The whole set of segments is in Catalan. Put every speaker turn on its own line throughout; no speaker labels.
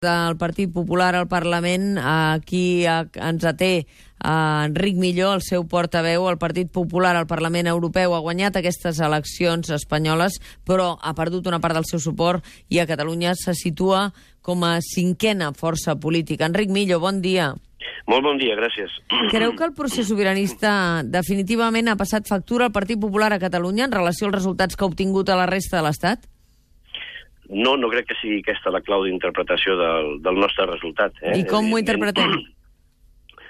del Partit Popular al Parlament. Aquí ens até Enric Milló, el seu portaveu. El Partit Popular al Parlament Europeu ha guanyat aquestes eleccions espanyoles, però ha perdut una part del seu suport i a Catalunya se situa com a cinquena força política. Enric Milló, bon dia.
Molt bon dia, gràcies.
Creu que el procés sobiranista definitivament ha passat factura al Partit Popular a Catalunya en relació als resultats que ha obtingut a la resta de l'Estat?
No, no crec que sigui aquesta la clau d'interpretació del, del nostre resultat.
Eh? I com ho interpretem?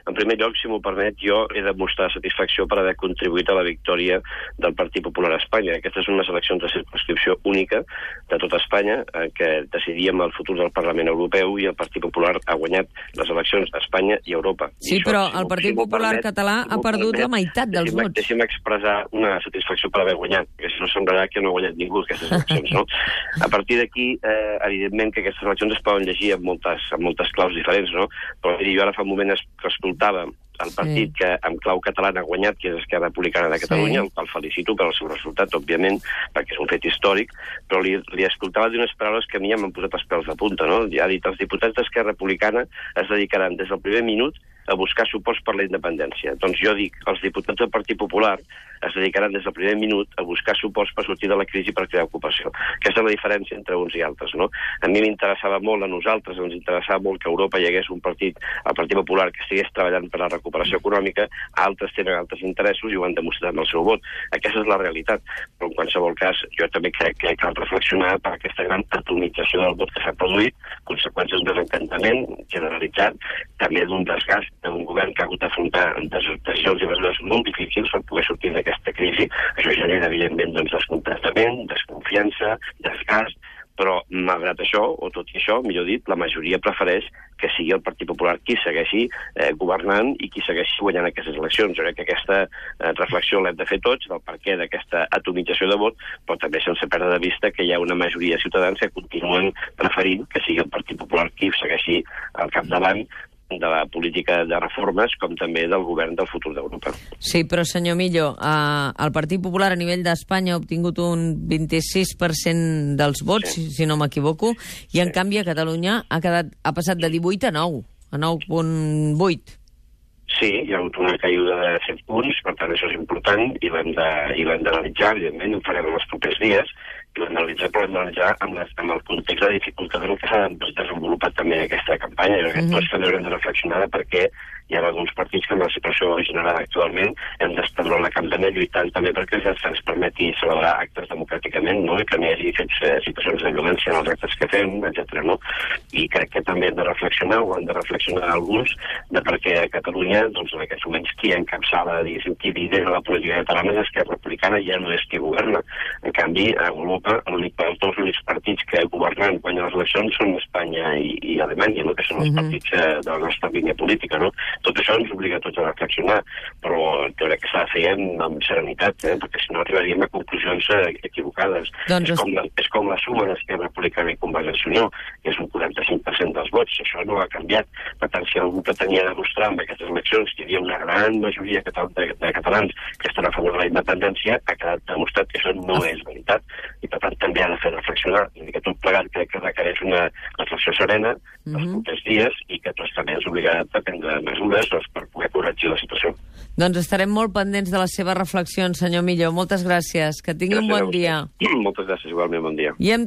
En primer lloc, si m'ho permet, jo he de mostrar satisfacció per haver contribuït a la victòria del Partit Popular a Espanya. Aquestes són unes eleccions de circunscripció única de tota Espanya, en què decidíem el futur del Parlament Europeu i el Partit Popular ha guanyat les eleccions a Espanya i a Europa.
Sí, I això, però si el Partit si Popular permet, català si ha perdut permet, la meitat dels vots.
Deixi'm expressar una satisfacció per haver guanyat, perquè si no semblarà que no ha guanyat ningú aquestes eleccions, no? A partir d'aquí, eh, evidentment que aquestes eleccions es poden llegir amb moltes, amb moltes claus diferents, no? Però miri, jo ara fa un moment es, que escoltava el partit sí. que amb clau catalana ha guanyat, que és Esquerra Republicana de Catalunya, sí. el qual felicito per el seu resultat, òbviament, perquè és un fet històric, però li, li escoltava d'unes paraules que a mi ja m'han posat els pèls de punta, no? Ja ha dit, els diputats d'Esquerra Republicana es dedicaran des del primer minut a buscar suports per la independència. Doncs jo dic, els diputats del Partit Popular es dedicaran des del primer minut a buscar suports per sortir de la crisi per crear ocupació. Aquesta és la diferència entre uns i altres. No? A mi m'interessava molt, a nosaltres ens interessava molt que a Europa hi hagués un partit, el Partit Popular, que estigués treballant per la recuperació econòmica, altres tenen altres interessos i ho han demostrat amb el seu vot. Aquesta és la realitat. Però en qualsevol cas, jo també crec que cal reflexionar per aquesta gran atomització del vot que s'ha produït, conseqüències d'un desencantament generalitzat, també d'un desgast d'un govern que ha hagut d'afrontar decisions i mesures molt difícils per poder sortir d'aquesta crisi. Això genera, evidentment, doncs, descontentament, desconfiança, desgast, però malgrat això, o tot i això, millor dit, la majoria prefereix que sigui el Partit Popular qui segueixi eh, governant i qui segueixi guanyant aquestes eleccions. Jo crec que aquesta eh, reflexió l'hem de fer tots del perquè d'aquesta atomització de vot, però també sense perdre de vista que hi ha una majoria de ciutadans que continuen preferint que sigui el Partit Popular qui segueixi al capdavant de la política de reformes com també del govern del futur d'Europa.
Sí, però senyor Millo, eh, el Partit Popular a nivell d'Espanya ha obtingut un 26% dels vots, sí. si, no m'equivoco, i sí. en canvi a Catalunya ha, quedat, ha passat de 18 a 9, a 9.8.
Sí, hi ha hagut una caiguda de 7 punts, per tant això és important i l'hem d'analitzar, evidentment, ho farem en els propers dies, i l'hem d'analitzar, però l'hem d'analitzar amb, amb el context de dificultat en què s'ha desenvolupat també aquesta campanya. Jo crec que tots també haurem de reflexionar de per què hi ha alguns partits que amb la situació generada actualment hem d'estar la campanya lluitant també perquè ja se'ns permeti celebrar actes democràticament no? i que no hi hagi fets, eh, situacions de violència en els actes que fem, etc. No? I crec que també hem de reflexionar, o han de reflexionar alguns, de per què a Catalunya, doncs, en aquests moments, qui encapçala, diguéssim, qui lidera la política catalana és Esquerra Republicana, ja no és qui governa. En canvi, a Europa, l'únic els dos únics partits que governen quan les eleccions són Espanya i, i Alemanya, no? que són els uh -huh. partits eh, de la nostra línia política. No? Tot això ens obliga a tots a reflexionar, però crec que s'ha de fer amb, amb serenitat, eh? perquè si no arribaríem a conclusions eh, equivocades.
Doncs...
És, com la, és com la suma d'Esquerra Republicana i Convergència Unió, que és un 45% dels vots, això no ha canviat. Per tant, si algú pretenia demostrar amb aquestes eleccions que hi havia una gran majoria de, de, de catalans que estan a favor de la independència, ha quedat demostrat que això no és veritat, i per tant també ha de fer reflexionar. I que tot plegat crec que requereix una reflexió serena els uh -huh. propers dies i que tots també ens obligat a prendre mesures doncs, per poder corregir la situació.
Doncs estarem molt pendents de les seves reflexions, senyor Milló. Moltes gràcies. Que tingui gràcies un bon dia.
Moltes gràcies, igualment, bon dia.
I hem